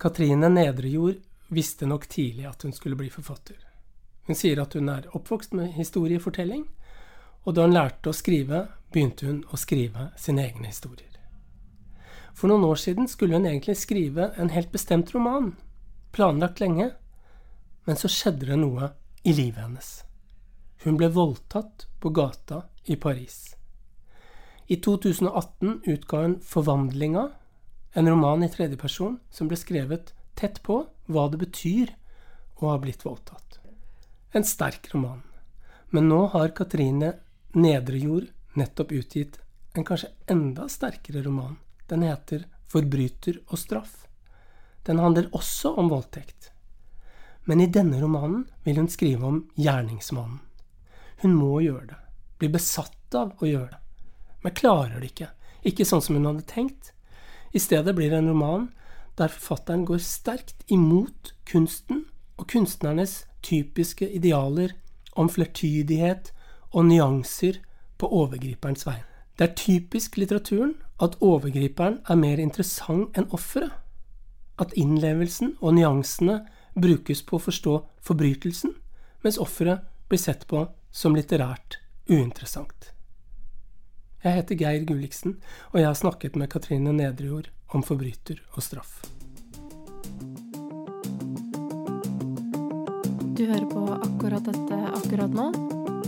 Katrine Nedrejord visste nok tidlig at hun skulle bli forfatter. Hun sier at hun er oppvokst med historiefortelling, og da hun lærte å skrive, begynte hun å skrive sine egne historier. For noen år siden skulle hun egentlig skrive en helt bestemt roman, planlagt lenge, men så skjedde det noe i livet hennes. Hun ble voldtatt på gata i Paris. I 2018 utga hun Forvandlinga, en roman i tredjeperson som ble skrevet tett på hva det betyr å ha blitt voldtatt. En sterk roman. Men nå har Katrine Nedrejord nettopp utgitt en kanskje enda sterkere roman. Den heter Forbryter og straff. Den handler også om voldtekt. Men i denne romanen vil hun skrive om gjerningsmannen. Hun må gjøre det. Blir besatt av å gjøre det. Men klarer det ikke. Ikke sånn som hun hadde tenkt. I stedet blir det en roman der forfatteren går sterkt imot kunsten og kunstnernes typiske idealer om flertydighet og nyanser på overgriperens vei. Det er typisk litteraturen at overgriperen er mer interessant enn offeret. At innlevelsen og nyansene brukes på å forstå forbrytelsen, mens offeret blir sett på som litterært uinteressant. Jeg heter Geir Gulliksen, og jeg har snakket med Katrine Nedrejord om forbryter og straff. Du hører på akkurat dette akkurat nå,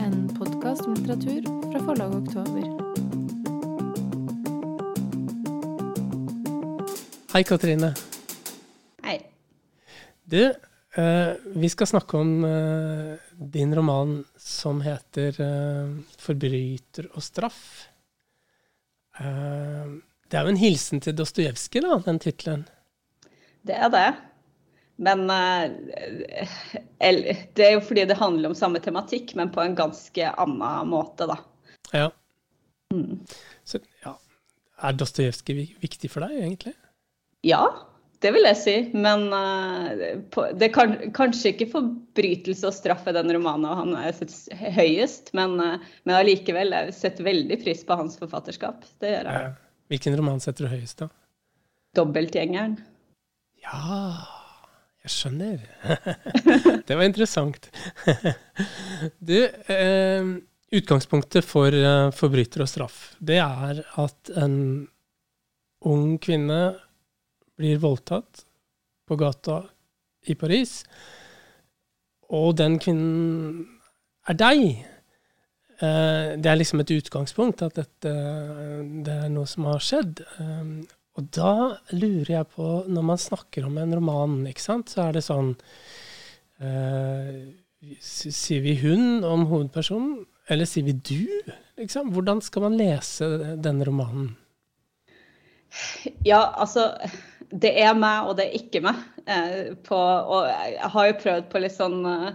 en podkast om litteratur fra forlaget Oktober. Hei, Katrine. Hei. Du, eh, vi skal snakke om eh, din roman som heter eh, 'Forbryter og straff'. Eh, det er jo en hilsen til Dostojevskij, da, den tittelen? Det er det. Men uh, det er jo fordi det handler om samme tematikk, men på en ganske annen måte, da. Ja. Mm. Så ja, er Dostojevskij viktig for deg, egentlig? Ja, det vil jeg si. Men uh, det er kanskje ikke forbrytelse og straff i den romanen han er høyest, men, uh, men allikevel jeg setter veldig pris på hans forfatterskap. Det gjør jeg. Hvilken roman setter du høyest, da? 'Dobbeltgjengeren'. Ja, jeg skjønner. det var interessant. du, eh, utgangspunktet for eh, forbryter og straff, det er at en ung kvinne blir voldtatt på gata i Paris, og den kvinnen er deg. Eh, det er liksom et utgangspunkt, at dette det er noe som har skjedd. Eh, og da lurer jeg på, når man snakker om en roman, ikke sant, så er det sånn uh, Sier vi 'hun' om hovedpersonen, eller sier vi 'du'? Liksom? Hvordan skal man lese denne romanen? Ja, altså Det er meg, og det er ikke meg. Eh, på, og jeg har jo prøvd på litt sånn eh,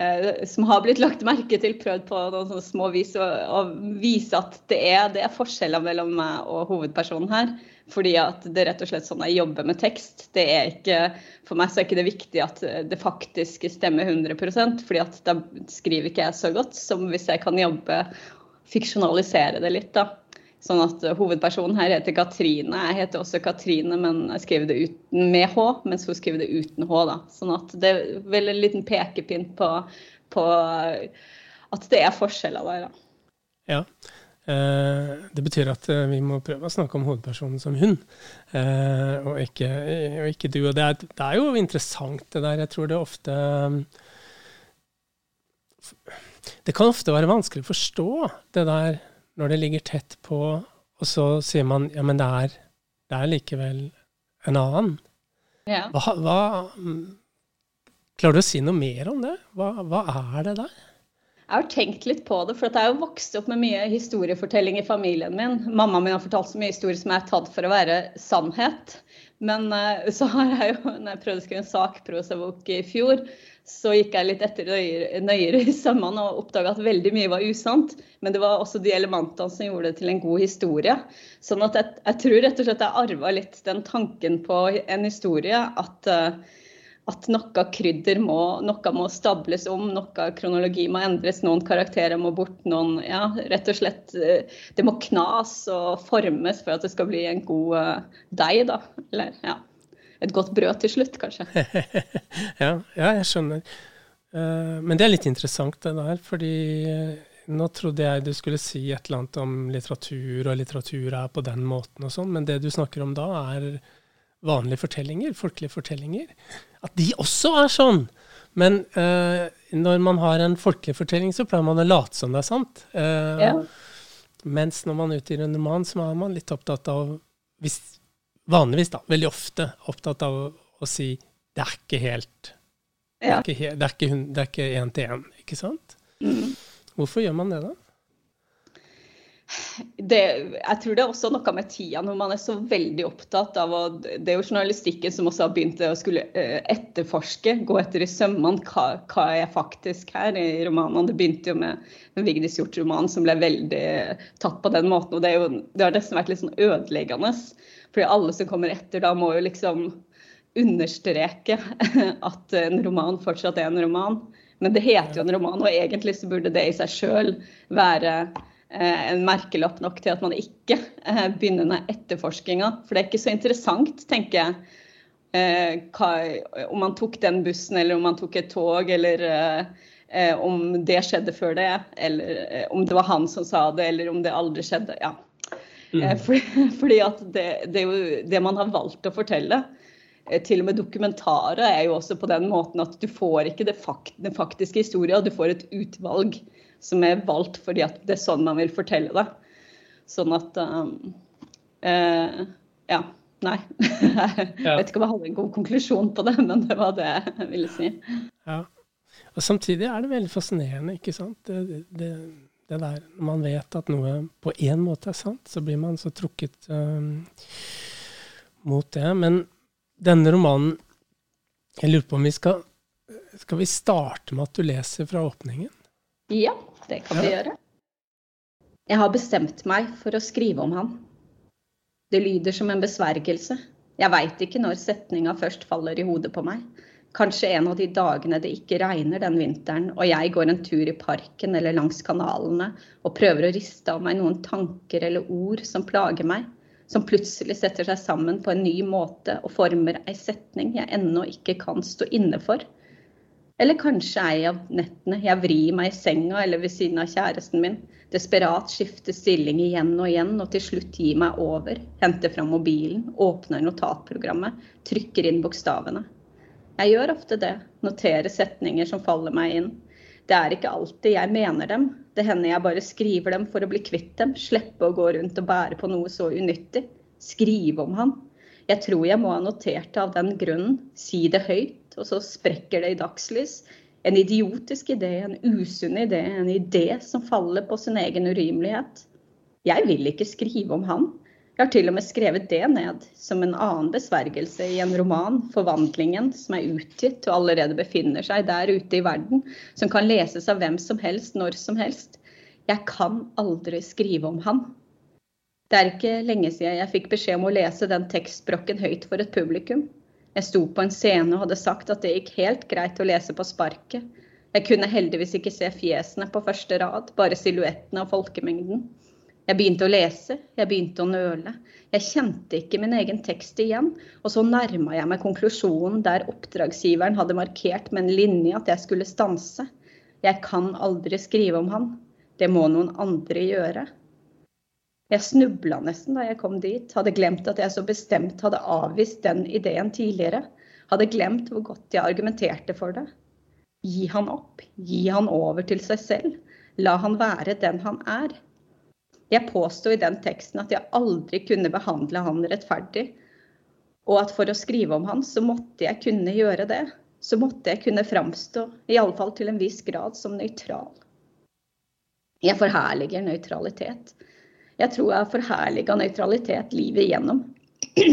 Eh, som har blitt lagt merke til, prøvd på noen sånne små vis å vise at det er, det er, forskjeller mellom meg og hovedpersonen her. Fordi at det er rett og slett sånn jeg jobber med tekst. Det er ikke, for meg så er ikke det viktig at det faktisk stemmer 100% fordi at da skriver ikke jeg så godt som hvis jeg kan jobbe, fiksjonalisere det litt. da. Sånn at Hovedpersonen her heter Katrine. Jeg heter også Katrine, men jeg skriver det uten, med H, mens hun skriver det uten H. da. Sånn at det er vel en liten pekepinn på, på at det er forskjeller der. da. Ja. Eh, det betyr at eh, vi må prøve å snakke om hovedpersonen som hun, eh, og, ikke, og, ikke, du. Og det er, det er, jo interessant, det der. Jeg tror det ofte Det kan ofte være vanskelig å forstå det der når det ligger tett på, og så sier man ja, men det er, det er likevel en annen. Ja. Hva, hva, klarer du å si noe mer om det? Hva, hva, er det der? Jeg har tenkt litt på det, for jeg har vokst opp med mye historiefortelling i familien min. Mammaen min har fortalt så mye historier som jeg har tatt for å være sannhet. Men uh, så har jeg jo, når jeg prøvde å skrive en sakprosabok i fjor, så gikk jeg litt etter nøyere, i sømmene og oppdaga at veldig mye var usant. Men det var også de elementene som gjorde det til en god historie. Sånn at jeg, jeg tror rett og slett jeg arva litt den tanken på en historie at, uh, at noe krydder må, noe må stables om, noe kronologi må endres, noen karakterer må bort, noen Ja, rett og slett uh, Det må knas og formes for at det skal bli en god deig, da. Eller, ja. Et godt brød til slutt, kanskje. ja, ja, jeg skjønner. Uh, men det er litt interessant det der, fordi uh, nå trodde jeg du skulle si et eller annet om litteratur, og litteratur er på den måten og sånn, men det du snakker om da, er vanlige fortellinger, folkelige fortellinger. At de også er sånn! Men uh, når man har en folkelig fortelling, så pleier man å late som det er sant. Ja. Mens når man utgir en roman, så er man litt opptatt av hvis, Vanligvis, da, veldig ofte opptatt av å, si det er ikke helt ja. Det er ikke én til én, ikke sant? Mm. Hvorfor gjør man det, da? Det, jeg tror det er også noe med tida, når man er så veldig opptatt av å Det er jo journalistikken som også har begynt å skulle uh, etterforske, gå etter i sømmene, hva, hva, er faktisk her i romanene. Det begynte jo med, med Vigdis Hjorth-romanen, som ble veldig tatt på den måten. Og det, jo, det har nesten vært litt sånn ødeleggende. Fordi alle som kommer etter da, må jo liksom understreke at en roman fortsatt er en roman. Men det heter jo en roman, og egentlig så burde det i seg sjøl være eh, en merkelapp nok til at man ikke eh, begynner med etterforskinga. For det er ikke så interessant, tenker jeg, eh, hva, om man tok den bussen, eller om man tok et tog, eller om det skjedde før det, eller om det var han som sa det, eller om det aldri skjedde. Ja. Mm. Fordi, fordi, at det, det, er jo det man har valgt å fortelle. Eh, til og med dokumentaret er jo også på den måten at du får ikke fakt, den faktiske historien, du får et utvalg som er valgt fordi at det er sånn man vil fortelle det. Sånn at um, uh, Ja. Nei. jeg vet ikke om jeg hadde en god konklusjon på det, men det var det jeg ville si. Ja. Og samtidig er det veldig fascinerende, ikke sant. Det, det, det der når man vet at noe på én måte er sant, så blir man så trukket um, mot det. Men denne romanen Jeg lurer på om vi skal Skal vi starte med at du leser fra åpningen? Ja, det kan vi gjøre. Jeg har bestemt meg for å skrive om han. Det lyder som en besvergelse. Jeg veit ikke når setninga først faller i hodet på meg. Kanskje en av de dagene det ikke regner den vinteren, og jeg går en tur i parken eller langs kanalene og prøver å riste av meg noen tanker eller ord som plager meg som plutselig setter seg sammen på en ny måte og former ei setning jeg ennå ikke kan stå inne for. Eller kanskje ei av nettene jeg vrir meg i senga eller ved siden av kjæresten min, desperat skifter stilling igjen og igjen og til slutt gir meg over, henter fram mobilen, åpner notatprogrammet, trykker inn bokstavene. Jeg gjør ofte det, noterer setninger som faller meg inn, det er ikke alltid jeg mener dem. Det hender jeg bare skriver dem for å bli kvitt dem. Slippe å gå rundt og bære på noe så unyttig. Skrive om han. Jeg tror jeg må ha notert det av den grunnen. Si det høyt, og så sprekker det i dagslys. En idiotisk idé, en usunn idé, en idé som faller på sin egen urimelighet. Jeg vil ikke skrive om han. Jeg har til og med skrevet det ned som en annen besvergelse i en roman, 'Forvandlingen', som er utgitt og allerede befinner seg der ute i verden, som kan leses av hvem som helst når som helst. Jeg kan aldri skrive om han. Det er ikke lenge siden jeg fikk beskjed om å lese den tekstbrokken høyt for et publikum. Jeg sto på en scene og hadde sagt at det gikk helt greit å lese på sparket. Jeg kunne heldigvis ikke se fjesene på første rad, bare silhuettene av folkemengden. Jeg begynte å lese, jeg begynte å nøle. Jeg kjente ikke min egen tekst igjen, og så nærma jeg meg konklusjonen der oppdragsgiveren hadde markert med en linje at jeg skulle stanse. Jeg kan aldri skrive om han. Det må noen andre gjøre. Jeg snubla nesten da jeg kom dit, hadde glemt at jeg så bestemt hadde avvist den ideen tidligere. Hadde glemt hvor godt jeg argumenterte for det. Gi han opp, gi han over til seg selv. La han være den han er. Jeg påsto i den teksten at jeg aldri kunne behandle han rettferdig, og at for å skrive om han, så måtte jeg kunne gjøre det. Så måtte jeg kunne framstå, iallfall til en viss grad, som nøytral. Jeg forherliger nøytralitet. Jeg tror jeg har forherliga nøytralitet livet igjennom.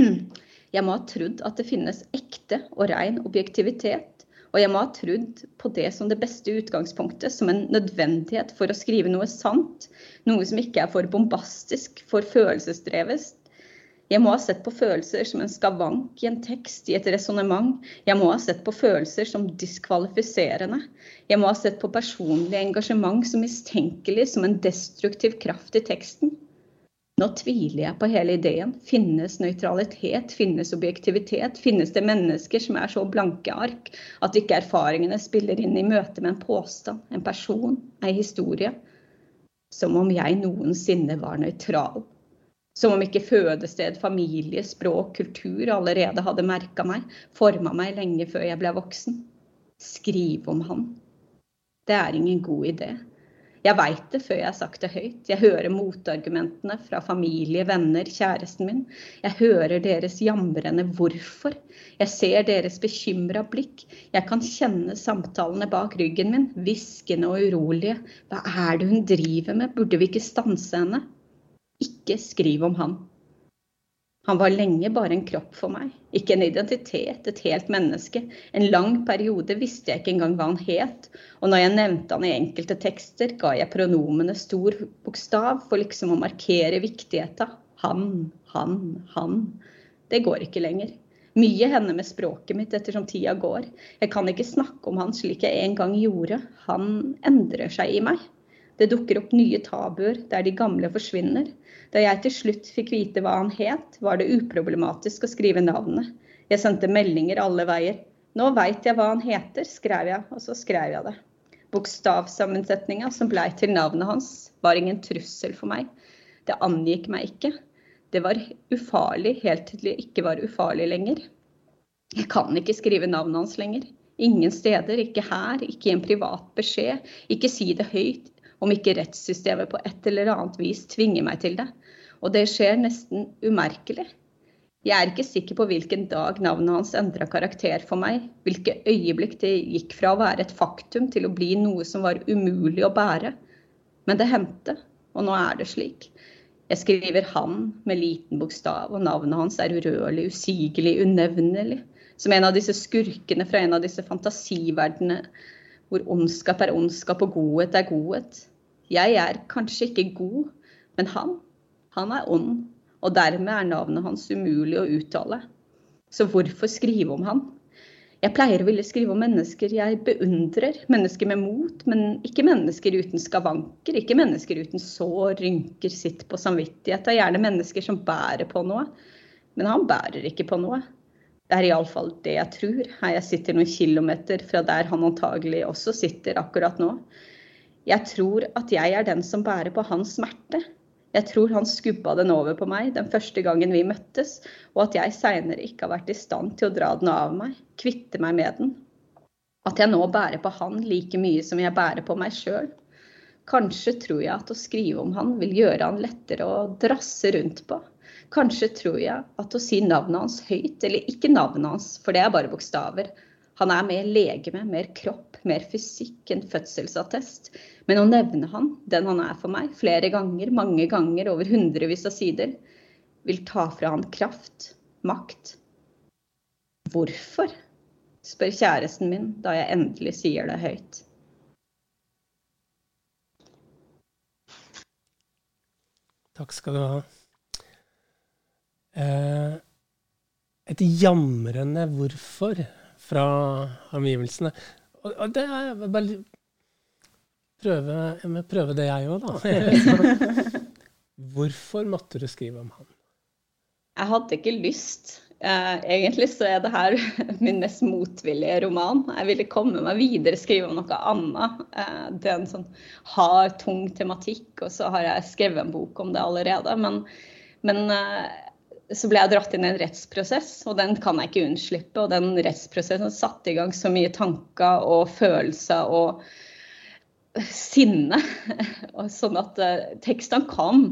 Jeg må ha trodd at det finnes ekte og ren objektivitet og jeg må ha trodd på det som det beste utgangspunktet, som en nødvendighet for å skrive noe sant. Noe som ikke er for bombastisk, for følelsesdrevet. Jeg må ha sett på følelser som en skavank i en tekst, i et resonnement. Jeg må ha sett på følelser som diskvalifiserende. Jeg må ha sett på personlig engasjement som mistenkelig, som en destruktiv kraft i teksten. Nå tviler jeg på hele ideen. Finnes nøytralitet? Finnes objektivitet? Finnes det mennesker som er så blanke ark at ikke erfaringene spiller inn i møte med en påstand, en person, en historie? Som om jeg noensinne var nøytral. Som om ikke fødested, familie, språk, kultur allerede hadde merka meg, forma meg lenge før jeg ble voksen. Skrive om han. Det er ingen god idé. Jeg veit det før jeg har sagt det høyt. Jeg hører motargumentene fra familie, venner, kjæresten min. Jeg hører deres jamrende hvorfor. Jeg ser deres bekymra blikk. Jeg kan kjenne samtalene bak ryggen min, hviskende og urolige. Hva er det hun driver med, burde vi ikke stanse henne? Ikke skriv om han. Han var lenge bare en kropp for meg, ikke en identitet, et helt menneske. En lang periode visste jeg ikke engang hva han het, og når jeg nevnte han i enkelte tekster, ga jeg pronomene stor bokstav for liksom å markere viktigheta. Han, han, han. Det går ikke lenger. Mye hender med språket mitt ettersom tida går. Jeg kan ikke snakke om han slik jeg en gang gjorde. Han endrer seg i meg. Det dukker opp nye tabuer der de gamle forsvinner. Da jeg til slutt fikk vite hva han het, var det uproblematisk å skrive navnet. Jeg sendte meldinger alle veier. Nå veit jeg hva han heter, skrev jeg, og så skrev jeg det. Bokstavsammensetninga som blei til navnet hans, var ingen trussel for meg. Det angikk meg ikke. Det var ufarlig helt til det ikke var ufarlig lenger. Jeg kan ikke skrive navnet hans lenger. Ingen steder, ikke her, ikke i en privat beskjed. Ikke si det høyt, om ikke rettssystemet på et eller annet vis tvinger meg til det. Og det skjer nesten umerkelig. Jeg er ikke sikker på hvilken dag navnet hans endra karakter for meg, hvilke øyeblikk det gikk fra å være et faktum til å bli noe som var umulig å bære. Men det hendte, og nå er det slik. Jeg skriver 'han' med liten bokstav, og navnet hans er urørlig, usigelig, unevnelig. Som en av disse skurkene fra en av disse fantasiverdenene hvor ondskap er ondskap og godhet er godhet. Jeg er kanskje ikke god, men han, han er ond, og dermed er navnet hans umulig å uttale. Så hvorfor skrive om han? Jeg pleier å ville skrive om mennesker jeg beundrer, mennesker med mot, men ikke mennesker uten skavanker, ikke mennesker uten sår, rynker, sitt på samvittighet. Det er gjerne mennesker som bærer på noe, men han bærer ikke på noe. Det er iallfall det jeg tror. Jeg sitter noen kilometer fra der han antagelig også sitter akkurat nå. Jeg tror at jeg er den som bærer på hans smerte. Jeg tror han skubba den over på meg den første gangen vi møttes, og at jeg seinere ikke har vært i stand til å dra den av meg, kvitte meg med den. At jeg nå bærer på han like mye som jeg bærer på meg sjøl. Kanskje tror jeg at å skrive om han vil gjøre han lettere å drasse rundt på. Kanskje tror jeg at å si navnet hans høyt, eller ikke navnet hans, for det er bare bokstaver Han er mer legeme, mer kropp, mer fysikk enn fødselsattest. Men å nevne han, den han er for meg, flere ganger, mange ganger, over hundrevis av sider, vil ta fra han kraft, makt. Hvorfor? spør kjæresten min da jeg endelig sier det høyt. Takk skal du ha. Eh, et jamrende hvorfor fra omgivelsene. Og, og det er bare prøve, jeg må prøve det, jeg òg, da. Hvorfor måtte du skrive om han? Jeg hadde ikke lyst. Eh, egentlig så er det her min mest motvillige roman. Jeg ville komme meg videre, skrive om noe annet. Eh, det er en sånn hard, tung tematikk, og så har jeg skrevet en bok om det allerede. Men, men eh, så ble jeg dratt inn i en rettsprosess, og den kan jeg ikke unnslippe. Og den rettsprosessen satte i gang så mye tanker og følelser og sinne. sånn at uh, tekstene kom.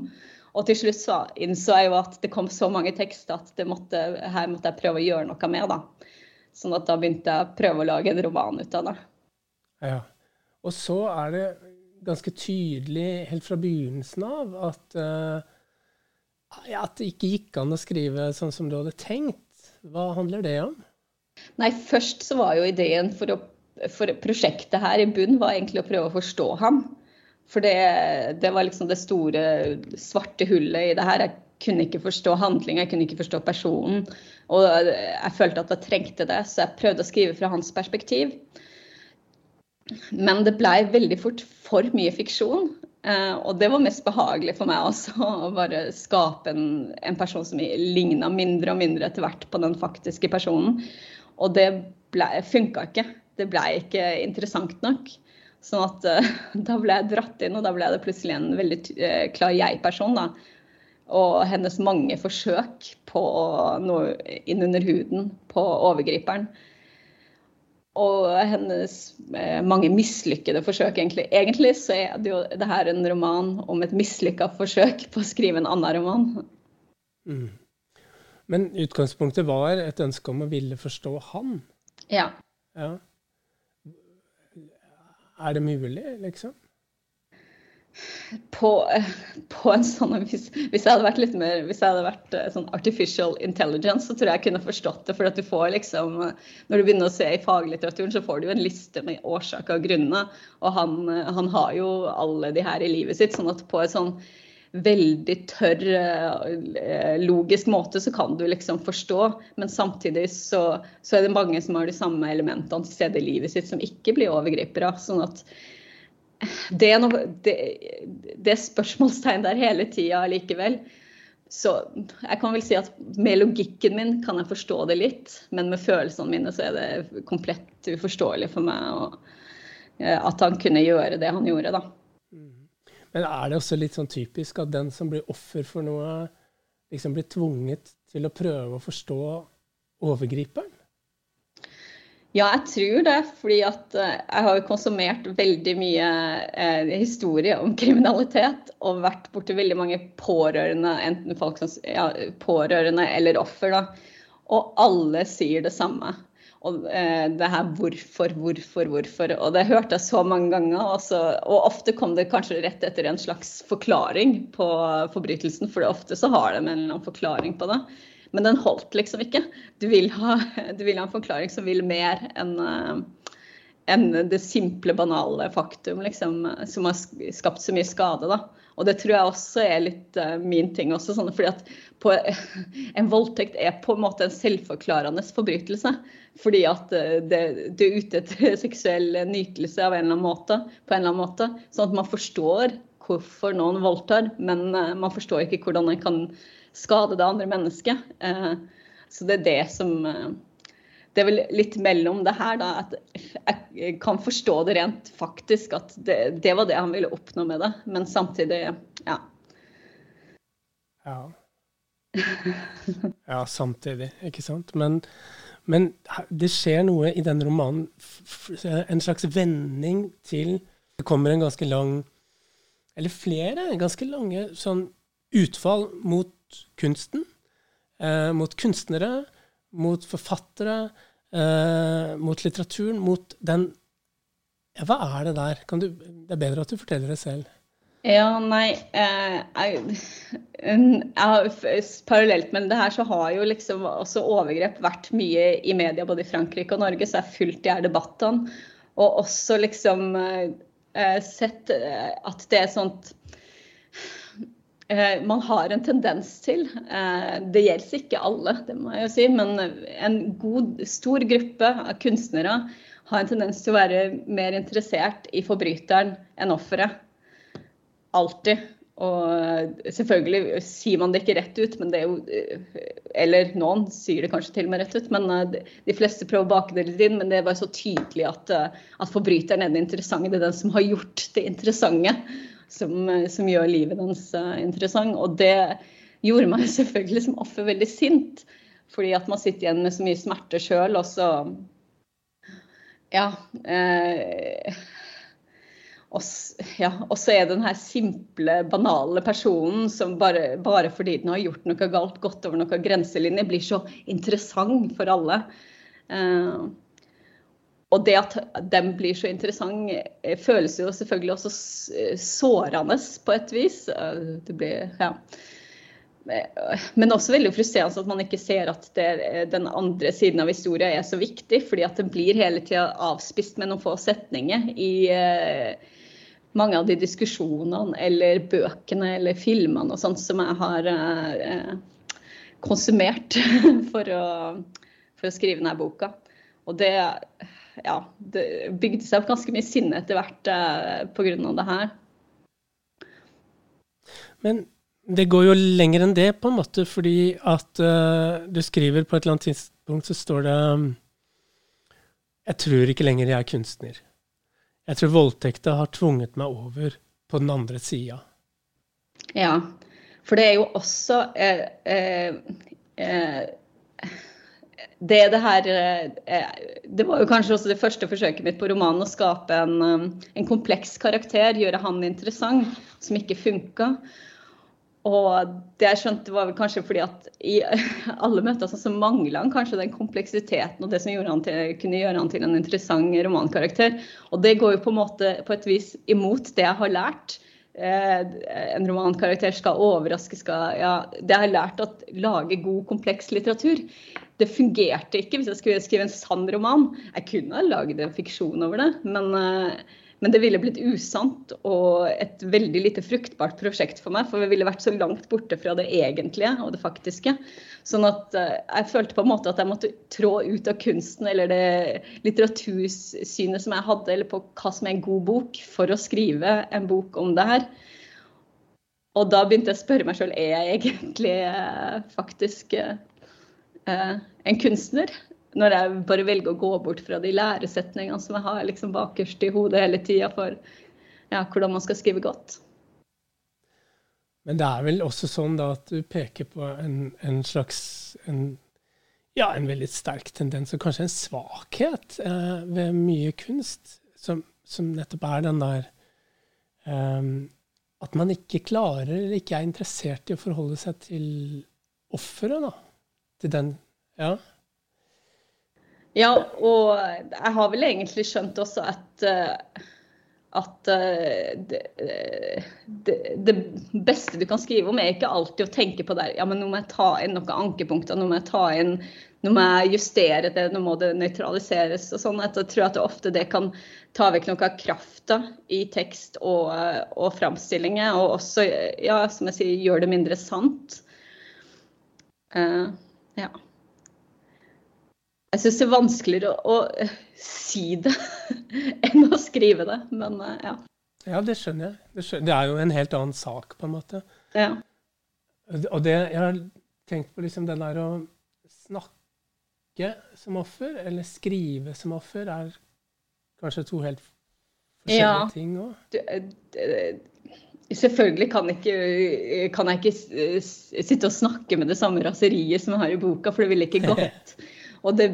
Og til slutt så innså jeg jo at det kom så mange tekster at måtte, her måtte jeg prøve å gjøre noe med. da. Sånn at da begynte jeg å prøve å lage en roman ut av det. Ja. Og så er det ganske tydelig helt fra begynnelsen av at uh, at det ikke gikk an å skrive sånn som du hadde tenkt. Hva handler det om? Nei, først så var jo ideen for, å, for prosjektet her i bunn var egentlig å prøve å forstå ham. For det, det var liksom det store svarte hullet i det her. Jeg kunne ikke forstå handlinga, jeg kunne ikke forstå personen. Og jeg følte at jeg trengte det, så jeg prøvde å skrive fra hans perspektiv. Men det blei veldig fort for mye fiksjon. Uh, og det var mest behagelig for meg også, å bare skape en, en person som ligna mindre og mindre etter hvert på den faktiske personen. Og det funka ikke. Det ble ikke interessant nok. Sånn at uh, da ble jeg dratt inn, og da ble det plutselig en veldig uh, klar jeg-person. da. Og hennes mange forsøk på noe inn under huden på overgriperen og hennes eh, mange mislykkede forsøk, egentlig. Egentlig så er det jo det her en roman om et mislykka forsøk på å skrive en annen roman. Mm. Men utgangspunktet var et ønske om å ville forstå han? Ja. ja. Er det mulig, liksom? På, på, en sånn hvis, hvis, jeg hadde vært litt mer hvis jeg hadde vært eh, sånn artificial intelligence, så tror jeg jeg kunne forstått det. For at du får liksom Når du begynner å se i faglitteraturen, så får du en liste med årsaker og grunner. Og han, han, har jo alle de her i livet sitt. sånn at på en sånn veldig tørr, eh, logisk måte så kan du liksom forstå. Men samtidig så, så er det mange som har de samme elementene til stede i livet sitt, som ikke blir overgripere. sånn at det er, noe, det, det er spørsmålstegn der hele tida likevel. Så jeg kan vel si at med logikken min kan jeg forstå det litt, men med følelsene mine så er det komplett uforståelig for meg og, eh, at han kunne gjøre det han gjorde, da. Mm. Men er det også litt sånn typisk at den som blir offer for noe, liksom blir tvunget til å prøve å forstå overgriperen? Ja, jeg tror det. fordi at eh, jeg har konsumert veldig mye eh, historie om kriminalitet. Og vært borti veldig mange pårørende, enten folk som, ja, pårørende eller offer. da. Og alle sier det samme. Og eh, det her hvorfor, hvorfor, hvorfor. Og det hørte jeg så mange ganger. Også, og ofte kom det kanskje rett etter en slags forklaring på forbrytelsen. For ofte så har de en eller annen forklaring på det. Men den holdt liksom ikke. Du vil ha, du vil ha en forklaring som vil mer enn uh, enn det simple, banale faktum liksom, som har skapt så mye skade. da. Og det tror jeg også er litt uh, min ting også. Sånn, fordi at på, En voldtekt er på en måte en selvforklarende forbrytelse. Fordi at uh, du er ute etter seksuell nytelse av en eller annen måte, på en eller annen måte. Sånn at man forstår hvorfor noen voldtar, men uh, man forstår ikke hvordan man kan skade det andre mennesket. Eh, så det er det som eh, Det er vel litt mellom det her, da. At jeg kan forstå det rent faktisk, at det, det var det han ville oppnå med det. Men samtidig, ja. Ja. Ja, samtidig, ikke sant. Men, men det skjer noe i den romanen, en slags vending til Det kommer en ganske lang Eller flere ganske lange sånn utfall mot kunsten, eh, mot kunstnere, mot forfattere, eh, mot litteraturen, mot den ja, Hva er det der? Du, det er bedre at du forteller det selv. Ja, nei eh, jeg, jeg, Parallelt med det her så har jo liksom også overgrep vært mye i media både i Frankrike og Norge, så jeg har fulgt de her debattene. Og også liksom sett at det er sånt man har en tendens til, eh, det gjelder ikke alle, det må jeg jo si, men en god, stor gruppe av kunstnere har en tendens til å være mer interessert i forbryteren enn offeret. Alltid. Og selvfølgelig sier man det ikke rett ut, men det er jo Eller noen sier det kanskje til og med rett ut, men eh, de fleste prøver å bake det litt inn. Men det bare så tydelig at, at forbryteren er den interessante. Det er den som har gjort det interessante som, som gjør livet hans uh, interessant. Og det gjorde meg selvfølgelig som offer veldig sint. Fordi at man sitter igjen med så mye smerte sjøl, og så Ja. Eh, og så er det den her simple, banale personen som bare, bare fordi den har gjort noe galt, gått over noen grenselinjer, blir så interessant for alle. Eh, og det at den blir så interessant, eh, føles jo selvfølgelig også eh, sårende på et vis. Eh, det blir, ja. Men også veldig frustrerende at man ikke ser at det, den andre siden av historien er så viktig. Fordi at den blir hele tida avspist med noen få setninger i mange av de diskusjonene eller bøkene eller filmene og sånt som jeg har konsumert for å, for å skrive denne boka. Og det ja, det bygde seg opp ganske mye sinne etter hvert eh, pga. det her. Men det går jo lenger enn det, på en måte, fordi at uh, du skriver på et eller annet tidspunkt, så står det um, Jeg tror ikke lenger jeg er kunstner. Jeg tror voldtekta har tvunget meg over på den andre sida. Ja, for det er jo også eh, eh, eh, det det her eh, Det var jo kanskje også det første forsøket mitt på romanen å skape en, um, en kompleks karakter, gjøre han interessant, som ikke funka. Og det jeg skjønte var vel kanskje fordi at i alle møter så mangla han kanskje den kompleksiteten og det som til, kunne gjøre han til en interessant romankarakter. Og det går jo på måte på et vis imot det jeg har lært. Eh, en romankarakter skal overraske, skal ja, Det jeg har lært at lage god, kompleks litteratur. Det fungerte ikke hvis jeg skulle skrive en sann roman. Jeg kunne ha laget en fiksjon over det, men eh, men det ville blitt usant og et veldig lite fruktbart prosjekt for meg. For vi ville vært så langt borte fra det egentlige og det faktiske. Sånn at uh, jeg følte på en måte at jeg måtte trå ut av kunsten eller det litteratursynet som jeg hadde, eller på hva som er en god bok, for å skrive en bok om det her. Og da begynte jeg å spørre meg sjøl er jeg egentlig uh, faktisk uh, en kunstner når jeg bare velger å gå bort fra de læresetningene som jeg har liksom bakerst i hodet hele tida for ja, hvordan man skal skrive godt. Men det er vel også sånn da at du peker på en, en slags en, ja, en veldig sterk tendens, og kanskje en svakhet eh, ved mye kunst, som, som, nettopp er den der eh, At man ikke klarer, eller ikke er interessert i å forholde seg til offeret, da. Til den Ja. Ja, og jeg har vel egentlig skjønt også at, eh, at eh, det, eh, det, det, beste du kan skrive om, er ikke alltid å tenke på det. Ja, men nå må jeg ta inn noen ankepunkter, nå må jeg ta inn nå må jeg justere det, nå må det nøytraliseres og sånn. Jeg tror at det ofte det kan ta vekk noe av krafta i tekst og, og framstillinger. Og også, ja, som jeg sier, gjøre det mindre sant. Uh, ja. Jeg syns det er vanskeligere å, å, si det enn å skrive det, men eh, ja. Ja, det skjønner jeg. Det, skjønner. det, er jo en helt annen sak, på en måte. Ja. Og det jeg har tenkt på, liksom den der å snakke som offer, eller skrive som offer, er kanskje to helt forskjellige ja. ting òg? Eh, selvfølgelig kan, ikke, kan, jeg ikke sitte og snakke med det samme raseriet som jeg har i boka, for det ville ikke gått. Og det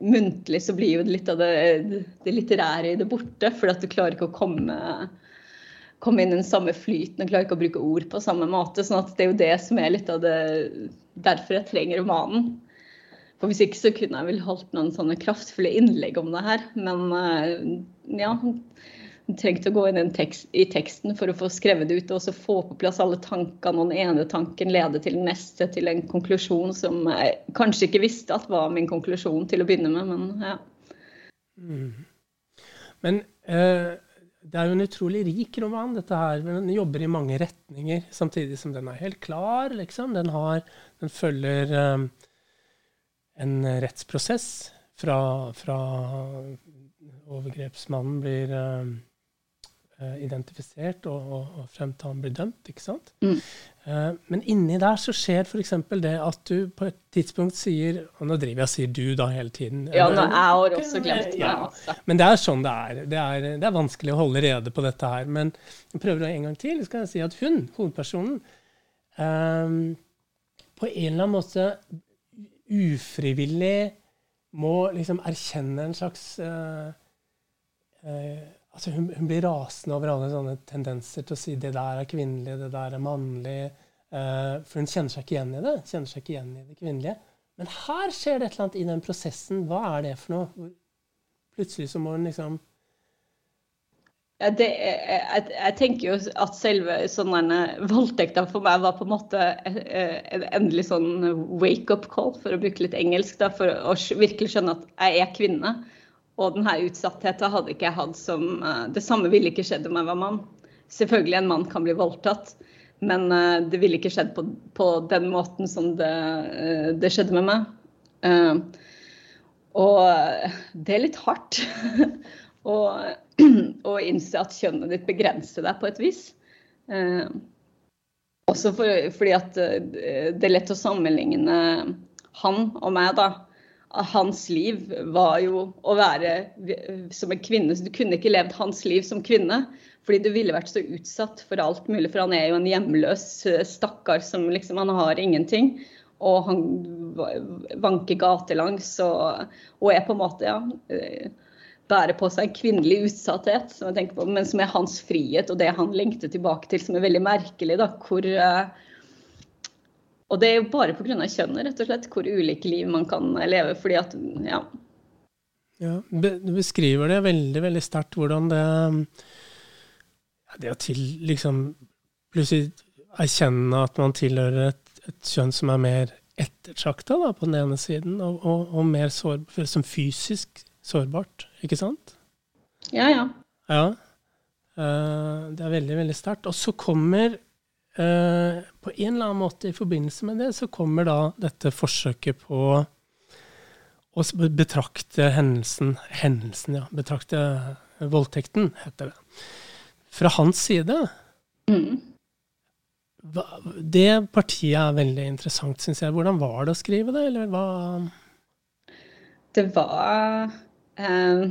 muntlig så blir jo litt av det, det litterære i det borte, for at du klarer ikke å komme, komme inn i den samme flyten og klarer ikke å bruke ord på samme måte. sånn at det er jo det som er litt av det Derfor jeg trenger romanen. For hvis ikke så kunne jeg vel holdt noen sånne kraftfulle innlegg om det her. Men eh, ja, trengte å gå inn tekst, i teksten for å få skrevet det ut og også få på plass alle tankene. Og den ene tanken leder til den neste, til en konklusjon som jeg kanskje ikke visste at var min konklusjon til å begynne med, men ja. Mm. Men eh, det er jo en utrolig rik roman, dette her. Den jobber i mange retninger, samtidig som den er helt klar, liksom. Den, har, den følger eh, en rettsprosess fra, fra overgrepsmannen blir eh, identifisert og, og, og, frem til han blir dømt. ikke sant? Mm. Uh, men inni der så skjer f.eks. det at du på et tidspunkt sier Og nå driver jeg og sier du da hele tiden. Ja, nå jeg har også glemt meg. Ja. Altså. Men det er sånn det er. det er. det er. vanskelig å holde rede på dette her. Men jeg prøver en gang til. skal jeg si at hun, hovedpersonen, um, på en eller annen måte ufrivillig må liksom erkjenne en slags uh, uh, altså hun, hun, blir rasende over alle sånne tendenser til å si det der er kvinnelig, det der er mannlig. Uh, for hun kjenner seg ikke igjen i det. kjenner seg ikke igjen i det kvinnelige. Men her skjer det et eller annet i den prosessen. Hva er det for noe? Plutselig så må hun liksom ja, det, jeg, jeg, tenker jo at selve sånne voldtekta for meg var på en måte eh, en endelig sånn wake-up call, for å bruke litt engelsk, da, for å virkelig skjønne at jeg er kvinne. Og denne utsattheten hadde ikke jeg hatt som eh, Det samme ville ikke skjedd om jeg var mann. Selvfølgelig, en mann kan bli voldtatt, men eh, det ville ikke skjedd på, på den måten som det, eh, det, skjedde med meg. Og det er litt hardt å, å innse at kjønnet ditt begrenser deg på et vis. også for, fordi at det er lett å sammenligne han og meg, da. Hans liv var jo å være som en kvinne. så Du kunne ikke levd hans liv som kvinne. Fordi du ville vært så utsatt for alt mulig. For han er jo en hjemløs eh, stakkar som liksom Han har ingenting. Og han vanker gatelangs og, og er på en måte, ja eh, bærer på seg en kvinnelig utsatthet, som jeg tenker på, men som er hans frihet og det han lengter tilbake til, som er veldig merkelig. da, hvor uh, Og det er jo bare pga. kjønnet, rett og slett, hvor ulike liv man kan leve. fordi at, ja. ja du beskriver det veldig, veldig sterkt, hvordan det ja, Det å til liksom plutselig erkjenne at man tilhører et, et kjønn som er mer ettertrakta på den ene siden, og, og, og mer sår, som fysisk sårbart, ikke sant? Ja, ja. Ja. Uh, det er veldig, veldig sterkt. Og så kommer uh, På en eller annen måte i forbindelse med det, så kommer da dette forsøket på å betrakte hendelsen Hendelsen, ja. Betrakte voldtekten, heter det. Fra hans side. Mm. Det partiet er veldig interessant, syns jeg. Hvordan var det å skrive det, eller hva Det var eh,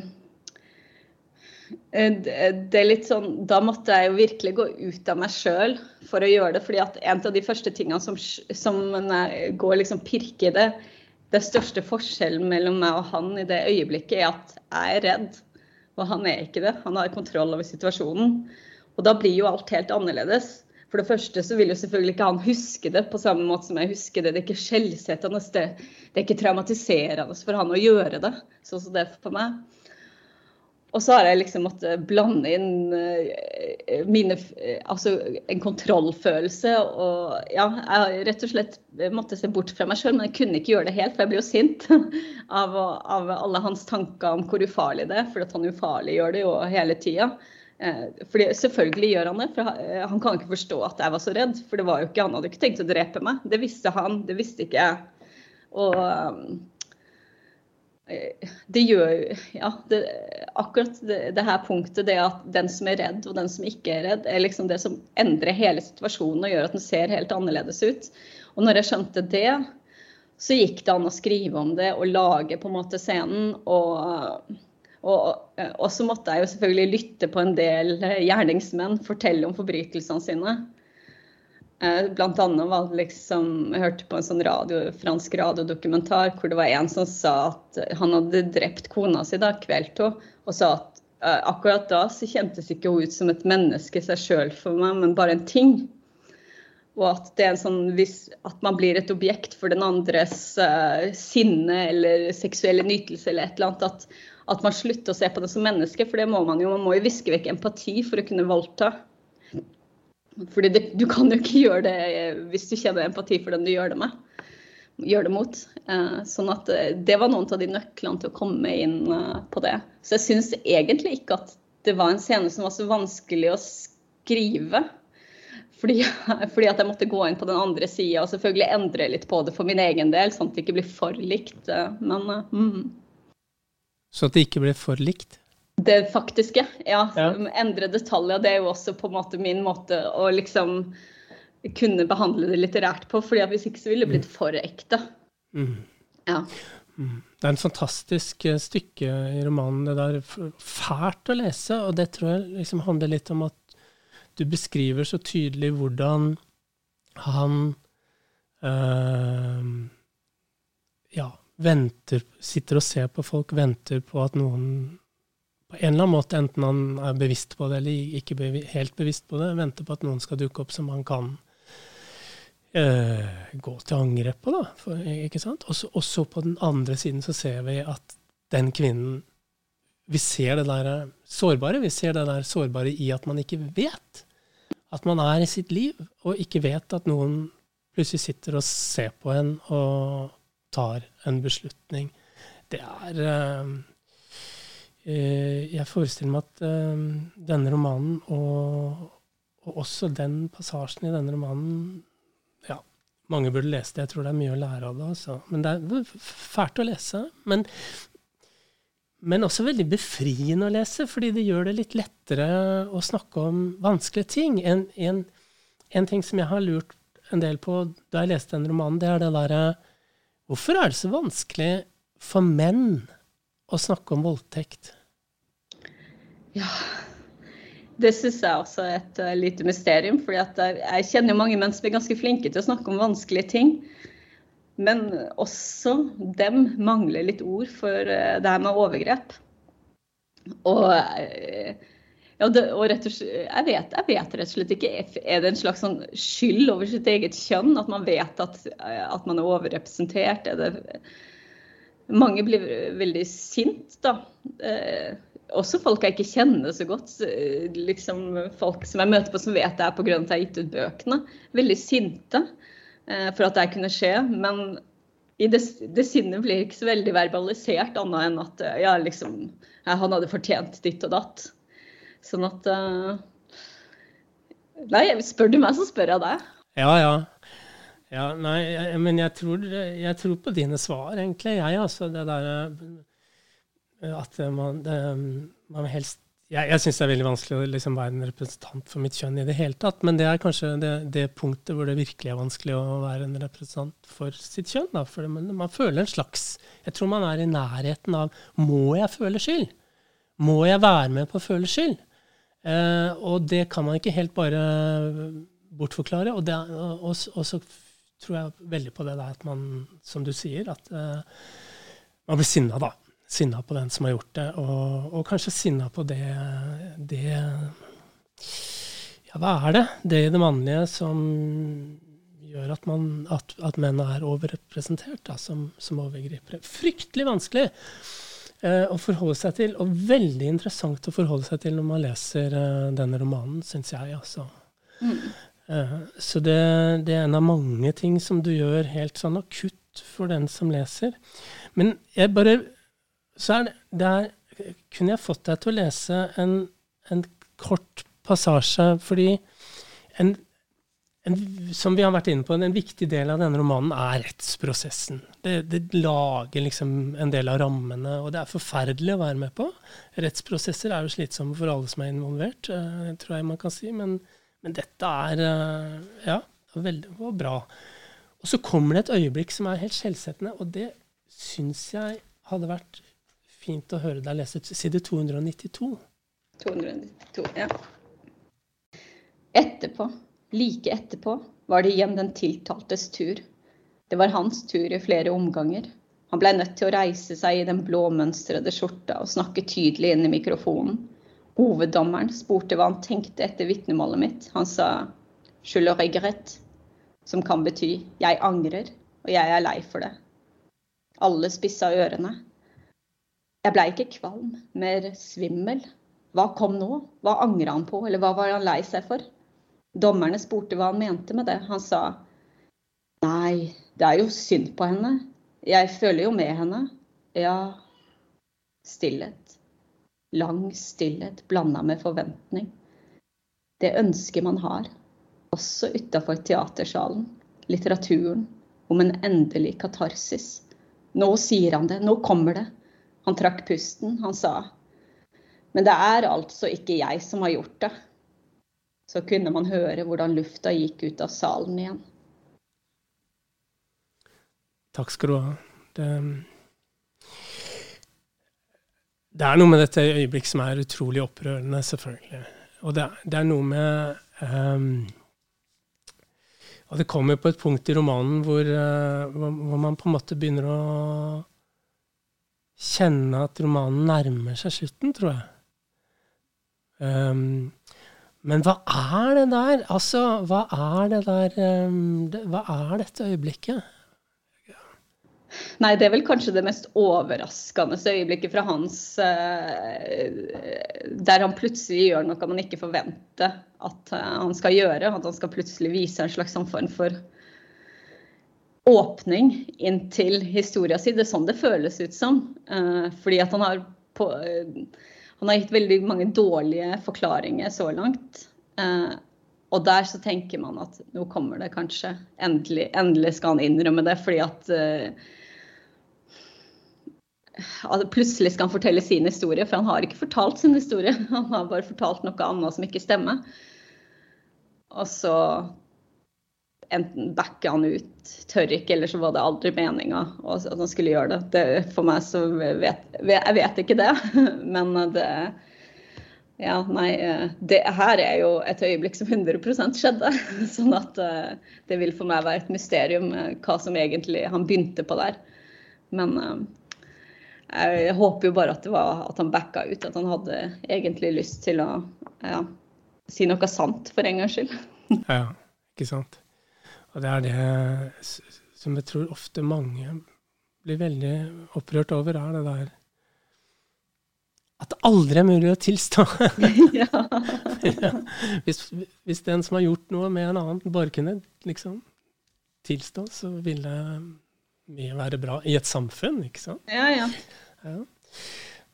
det er litt sånn, Da måtte jeg jo virkelig gå ut av meg sjøl for å gjøre det. fordi at en av de første tingene som, som går liksom pirke i det, det største forskjellen mellom meg og han i det øyeblikket, er at jeg er redd. Og han er ikke det. Han har kontroll over situasjonen. Og da blir jo alt helt annerledes. For det første så vil jo selvfølgelig ikke han huske det på samme måte som jeg husker det. Det er ikke skjellsettende, det, det er ikke traumatiserende for han å gjøre det, sånn som det er for meg. Og så har jeg liksom måttet blande inn uh, mine Altså en kontrollfølelse. Og ja, jeg har rett og slett måtte se bort fra meg sjøl, men jeg kunne ikke gjøre det helt, for jeg blir jo sint av, av alle hans tanker om hvor ufarlig det er. For han ufarliggjør det jo hele tida. For fordi Selvfølgelig gjør han det, for eh, han kan ikke forstå at jeg var så redd. For det var jo ikke han hadde ikke tenkt å drepe meg. Det visste han, det visste ikke jeg. Og eh, det gjør Ja, det, akkurat det, det, her punktet, det at den som er redd og den som ikke er redd, er liksom det som endrer hele situasjonen og gjør at den ser helt annerledes ut. Og når jeg skjønte det, så gikk det an å skrive om det og lage på en måte scenen. og og, eh, og så måtte jeg jo selvfølgelig lytte på en del eh, gjerningsmenn fortelle om forbrytelsene sine. Eh, blant annet var det liksom, Jeg hørte på en sånn radio, fransk radiodokumentar hvor det var en som sa at han hadde drept kona si da, kvelt henne, og sa at akkurat da så kjentes ikke hun ut som et menneske seg sjøl for meg, men bare en ting. Og at det er en sånn, hvis, at man blir et objekt for den andres uh, sinne eller seksuelle nytelse eller et eller annet. At, at man slutter å se på det som menneske, for det må man jo. Man må jo viske vekk empati for å kunne voldta. Fordi det, du kan jo ikke gjøre det hvis du kjenner empati for den du gjør det med. Gjør det mot. Eh, sånn at eh, det var noen av de nøklene til å komme inn eh, på det. Så jeg syns egentlig ikke at det var en scene som var så vanskelig å skrive. Fordi, fordi at jeg måtte gå inn på den andre sida og selvfølgelig endre litt på det for min egen del, sånn at det ikke blir for likt. Men mm. Så at det ikke ble for likt? Det faktiske, ja. ja. Endre detaljer. Det er jo også på en måte min måte å liksom kunne behandle det litterært på. fordi Hvis ikke så ville det blitt for ekte. Mm. Ja. Mm. Det er en fantastisk eh, stykke i romanen. Det der fælt å lese, og det tror jeg liksom handler litt om at du beskriver så tydelig hvordan han øh, Ja, venter, sitter og ser på folk, venter på at noen på en eller annen måte, enten han er bevisst på det eller ikke bevi, helt bevisst på det, venter på at noen skal dukke opp som han kan eh, gå til angrep på. da, for, ikke sant? Og så på den andre siden så ser vi at den kvinnen Vi ser det der sårbare. Vi ser det der sårbare i at man ikke vet at man er i sitt liv, og ikke vet at noen plutselig sitter og ser på en og tar en beslutning. Det er uh, Jeg forestiller meg at uh, denne romanen, og, og, også den passasjen i denne romanen Ja, mange burde lese det. Jeg tror det er mye å lære av det. Altså. Men det er fælt å lese. Men, men også veldig befriende å lese, fordi det gjør det litt lettere å snakke om vanskelige ting. En, en, en ting som jeg har lurt en del på da jeg leste den romanen, det er det derre Hvorfor er det så vanskelig for menn å snakke om voldtekt? Ja, det syns jeg også er et uh, lite mysterium. For jeg kjenner jo mange menn som er ganske flinke til å snakke om vanskelige ting. Men også dem mangler litt ord for uh, det her med overgrep. Og uh, ja, det, og rett og slett, jeg, vet, jeg vet rett og slett ikke. Er det en slags sånn skyld over sitt eget kjønn? At man vet at, at man er overrepresentert? Er det, mange blir veldig sint, da. Eh, også folk jeg ikke kjenner så godt. Liksom folk som jeg møter på som vet det er pga. at jeg har gitt ut bøkene. Veldig sinte eh, for at det kunne skje. Men det, det sinnet blir ikke så veldig verbalisert, annet enn at ja, liksom, han hadde fortjent ditt og datt. Sånn at uh, Nei, spør du meg, så spør jeg deg. Ja, ja. Ja, nei, men jeg tror, jeg tror, på dine svar, egentlig. Jeg, altså. Det derre eh, At man, det, man helst Jeg, jeg syns det er veldig vanskelig å liksom være en representant for mitt kjønn i det hele tatt. Men det er kanskje det, det punktet hvor det virkelig er vanskelig å være en representant for sitt kjønn. Da. For man, man føler en slags Jeg tror man er i nærheten av Må jeg føle skyld? Må jeg være med på å føle skyld? Eh, og det kan man ikke helt bare bortforklare. Og, det, og, og, så tror jeg veldig på det der at man, som du sier, at eh, man blir sinna, da. Sinna på den som har gjort det, og, og kanskje sinna på det, det Ja, hva er det? Det i det mannlige som gjør at, man, at, at menn er overrepresentert da, som, som overgripere. Fryktelig vanskelig! eh, å forholde seg til, og veldig interessant å forholde seg til når man leser eh, denne romanen, syns jeg. altså. Mm. Eh, så det, det, er en av mange ting som du gjør helt sånn akutt for den som leser. Men jeg bare Så er det der kunne jeg fått deg til å lese en, en kort passasje, fordi en en, som vi har vært inne på, en viktig del av denne romanen er rettsprosessen. Det, det, lager liksom en del av rammene, og det er forferdelig å være med på. Rettsprosesser er jo slitsomme for alle som er involvert, uh, tror jeg man kan si. Men, men dette er uh, ja, veldig bra. Og så kommer det et øyeblikk som er helt skjellsettende, og det syns jeg hadde vært fint å høre deg lese side 292. 292, ja. Etterpå Like etterpå var det igjen den tiltaltes tur. Det var hans tur i flere omganger. Han blei nødt til å reise seg i den blåmønstrede skjorta og snakke tydelig inn i mikrofonen. Hoveddommeren spurte hva han tenkte etter vitnemålet mitt. Han sa 'je le regrette', som kan bety 'jeg angrer, og jeg er lei for det'. Alle spissa ørene. Jeg blei ikke kvalm, mer svimmel. Hva kom nå? Hva angra han på, eller hva var han lei seg for? Dommerne spurte hva han mente med det. Han sa nei, det er jo synd på henne. Jeg føler jo med henne. Ja, stillhet. Lang stillhet blanda med forventning. Det ønsket man har, også utafor teatersalen, litteraturen, om en endelig katarsis. Nå sier han det, nå kommer det. Han trakk pusten, han sa. Men det er altså ikke jeg som har gjort det så kunne man høre hvordan lufta gikk ut av salen igjen. Takk skal du ha. Det, det er noe med dette øyeblikket som er utrolig opprørende, selvfølgelig. Og det, det er noe med um, Og det kommer på et punkt i romanen hvor, uh, hvor, man på en måte begynner å kjenne at romanen nærmer seg slutten, tror jeg. Um, men hva er det der? Altså, hva er det der um, det, Hva er dette øyeblikket? Nei, det er vel kanskje det mest overraskende øyeblikket fra hans uh, Der han plutselig gjør noe man ikke forventer at uh, han skal gjøre. At han skal plutselig vise en slags sånn form for åpning inn til historia si. Det er sånn det føles ut som. Uh, fordi at han har på han har gitt veldig mange dårlige forklaringer så langt. Eh, og der så tenker man at nå kommer det kanskje. Endelig, endelig skal han innrømme det, fordi at Altså, Plutselig skal han fortelle sin historie, for han har ikke fortalt sin historie. Han har bare fortalt noe annet som ikke stemmer. Og så enten backa han ut, tør ikke, eller så var det aldri meninga at han skulle gjøre det. det for meg så vet Jeg vet ikke det, men det Ja, nei. Det her er jo et øyeblikk som 100 skjedde. Sånn at eh, det vil for meg være et mysterium eh, hva som egentlig han begynte på der. Men eh, jeg håper jo bare at det var at han backa ut, at han hadde egentlig lyst til å ja, si noe sant for en gangs skyld. Ja, ikke sant. Og det er det som jeg tror ofte mange blir veldig opprørt over, er det der at det aldri er mulig å tilstå. ja. ja. Hvis, hvis, den som har gjort noe med en annen, bare kunne liksom tilstå, så ville mye være bra i et samfunn, ikke sant? Ja, ja. ja.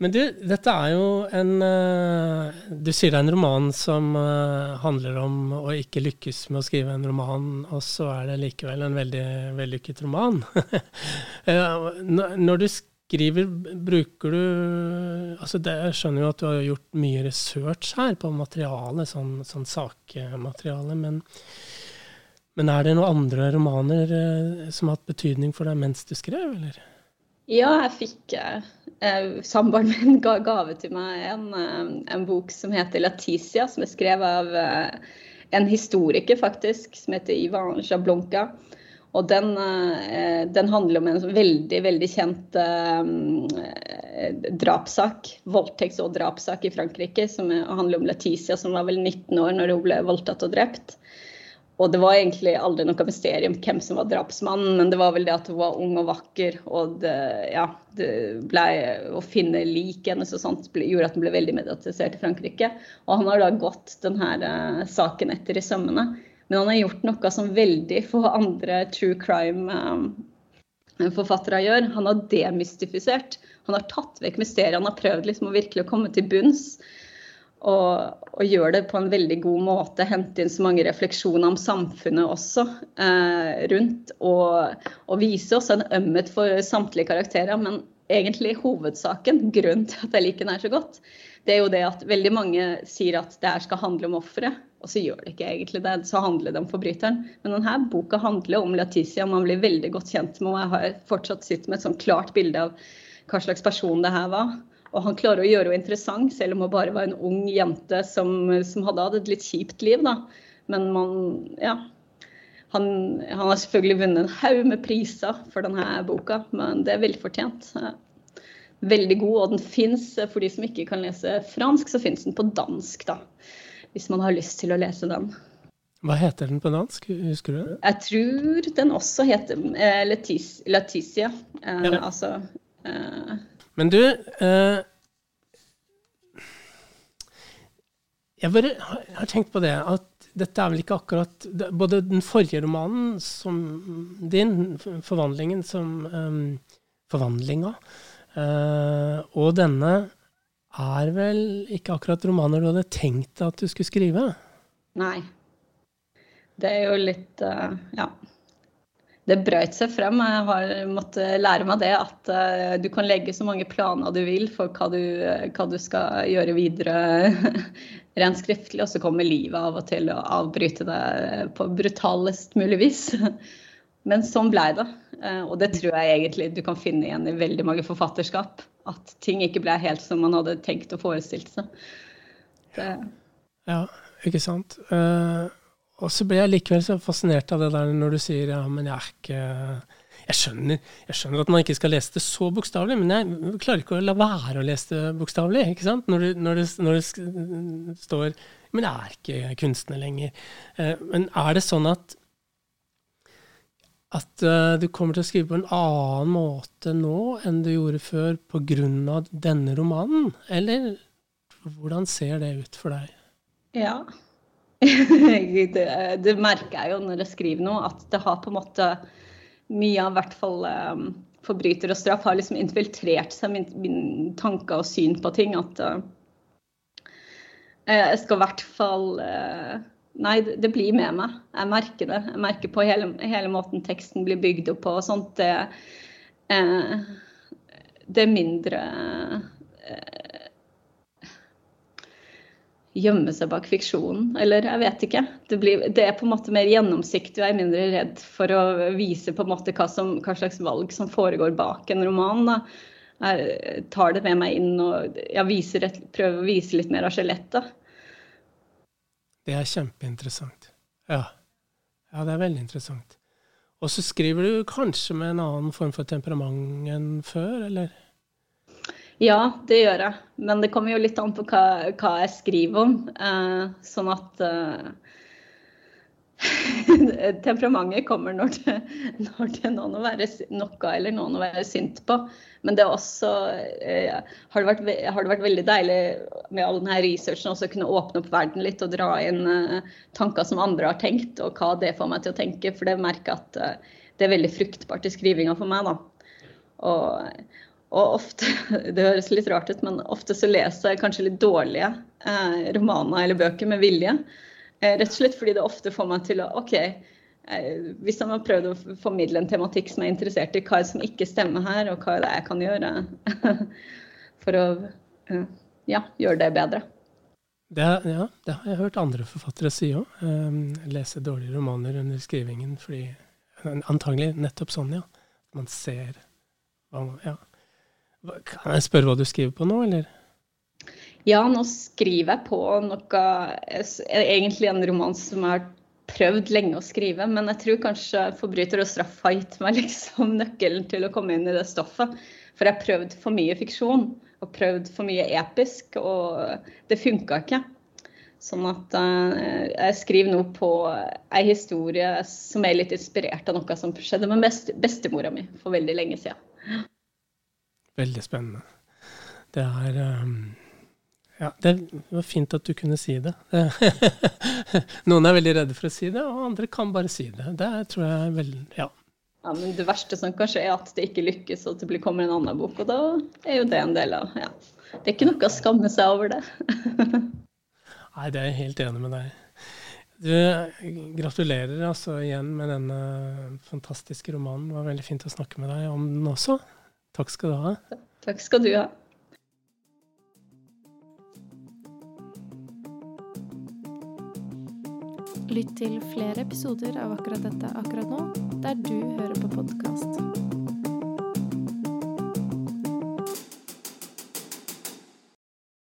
Men du, dette er jo en uh, Du sier det er en roman som uh, handler om å ikke lykkes med å skrive en roman, og så er det likevel en veldig vellykket roman. uh, når du skriver, bruker du altså det, Jeg skjønner jo at du har gjort mye research her på materiale, sånn, sånn sakmateriale, men, men er det noen andre romaner som har hatt betydning for deg mens du skrev, eller? Ja, jeg fikk eh, Samboeren min ga gave til meg en, eh, en, bok som heter 'Laticia', som er skrevet av eh, en historiker, faktisk, som heter Ivan Jablonka. Og den, eh, den, handler om en veldig, veldig kjent eh, drapssak, voldtekts- og drapssak i Frankrike, som handler om Laticia, som var vel 19 år når hun ble voldtatt og drept. Og det var egentlig aldri noe mysterium hvem som var drapsmannen, men det var vel det at hun var ung og vakker, og det, ja, det ble, å finne lik hennes og sånt gjorde at hun ble veldig mediatisert i Frankrike. Og han har da gått denne uh, saken etter i sømmene. Men han har gjort noe som veldig få andre true crime-forfattere um, gjør. Han har demystifisert. Han har tatt vekk mysteriet. Han har prøvd liksom å virkelig komme til bunns. Og, og gjøre det på en veldig god måte. Hente inn så mange refleksjoner om samfunnet også eh, rundt. Og, og, vise oss en ømhet for samtlige karakterer. Men egentlig hovedsaken, grunnen til at jeg liker den så godt, det er jo det at veldig mange sier at det her skal handle om offeret. Og så gjør det ikke egentlig det. Så handler det om forbryteren. Men denne boka handler om Laticia. Man blir veldig godt kjent med henne. Jeg har fortsatt sittet med et sånt klart bilde av hva slags person det her var. Og han klarer å gjøre henne interessant, selv om hun bare var en ung jente som, som hadde hatt et litt kjipt liv. da. Men man, ja. Han, han har selvfølgelig vunnet en haug med priser for denne boka, men det er velfortjent. Veldig god, og den fins, for de som ikke kan lese fransk, så fins den på dansk, da. Hvis man har lyst til å lese den. Hva heter den på dansk, husker du det? Jeg tror den også heter eh, Leticia. Eh, ja. Altså eh, men du eh, Jeg bare har tenkt på det at dette er vel ikke akkurat Både den forrige romanen som din, 'Forvandlingen', som um, Forvandlinga, uh, og denne er vel ikke akkurat romaner du hadde tenkt at du skulle skrive? Nei. Det er jo litt uh, Ja det brøt seg frem. Jeg har måttet lære meg det at uh, du kan legge så mange planer du vil for hva du, hva du skal gjøre videre rent skriftlig, og så kommer livet av og til å avbryte det på brutalest mulig vis. Men sånn blei det. Uh, og det tror jeg egentlig du kan finne igjen i veldig mange forfatterskap. At ting ikke ble helt som man hadde tenkt og forestilt seg. Det. Ja, ikke sant. Uh og så ble jeg likevel så fascinert av det der når du sier ja, men jeg er ikke jeg skjønner, jeg skjønner, at man ikke skal lese det så bokstavelig, men jeg klarer ikke å la være å lese det bokstavelig. ikke sant? Når når, det, når det, står Men jeg er ikke kunstner lenger. Eh, men er det sånn at at uh, du kommer til å skrive på en annen måte nå enn du gjorde før pga. denne romanen? Eller hvordan ser det ut for deg? Ja, det, det, merker jeg jo når jeg skriver noe, at det har på en måte mye av hvert fall um, forbryter og straff har liksom infiltrert seg min, min tanker og syn på ting. At uh, jeg skal i hvert fall uh, Nei, det, det, blir med meg. Jeg merker det. Jeg merker på hele, hele måten teksten blir bygd opp på og sånt. Det, uh, det er mindre gjemme seg bak fiksjonen. Eller jeg vet ikke. Det, blir, det er på en måte mer gjennomsiktig, og jeg er mindre redd for å vise på en måte hva, som, hva slags valg som foregår bak en roman. Da. Jeg tar det med meg inn og et, prøver å vise litt mer av skjelettet. Det er kjempeinteressant. Ja. ja, det er veldig interessant. Og så skriver du kanskje med en annen form for temperament enn før, eller? Ja, det gjør jeg. Men det kommer jo litt an på hva, hva jeg skriver om. Eh, sånn at eh, Temperamentet kommer når det, når det er noen å være, noe eller noen å være sint på. Men det er også eh, har, det vært, har, det vært, veldig deilig med all denne researchen også kunne åpne opp verden litt og dra inn eh, tanker som andre har tenkt, og hva det får meg til å tenke. For det merker jeg at eh, det er veldig fruktbart i skrivinga for meg. da. Og, og ofte, det høres litt rart ut, men ofte så leser jeg kanskje litt dårlige eh, romaner eller bøker med vilje. Eh, rett og slett fordi det ofte får meg til å OK, eh, hvis jeg har prøvd å formidle en tematikk som jeg er interessert i, hva er det som ikke stemmer her, og hva er det jeg kan gjøre for å eh, ja, gjøre det bedre. Det, ja, det har jeg hørt andre forfattere si òg. Um, lese dårlige romaner under skrivingen fordi Antagelig nettopp sånn, ja. Man ser hva man Ja. Kan jeg spørre hva du skriver på nå, eller? Ja, nå skriver jeg på noe Egentlig en roman som jeg har prøvd lenge å skrive, men jeg tror kanskje 'Forbryter og straff' har gitt meg liksom nøkkelen til å komme inn i det stoffet. For jeg har prøvd for mye fiksjon og prøvd for mye episk, og det funka ikke. Sånn at uh, jeg skriver nå på ei historie som er litt inspirert av noe som skjedde med best, bestemora mi for veldig lenge siden. Veldig spennende. Det er um, Ja, det var fint at du kunne si det. Noen er veldig redde for å si det, og andre kan bare si det. Det tror jeg er veldig Ja. Ja, men Det verste som kanskje er at det ikke lykkes, og at det kommer en annen bok. Og da er jo det en del av ja. Det er ikke noe å skamme seg over det. Nei, det er jeg helt enig med deg. Du, gratulerer altså igjen med denne fantastiske romanen. Det var veldig fint å snakke med deg om den også. Takk skal du ha. Takk skal du ha. Lytt til flere episoder av akkurat dette akkurat nå, der du hører på podkast.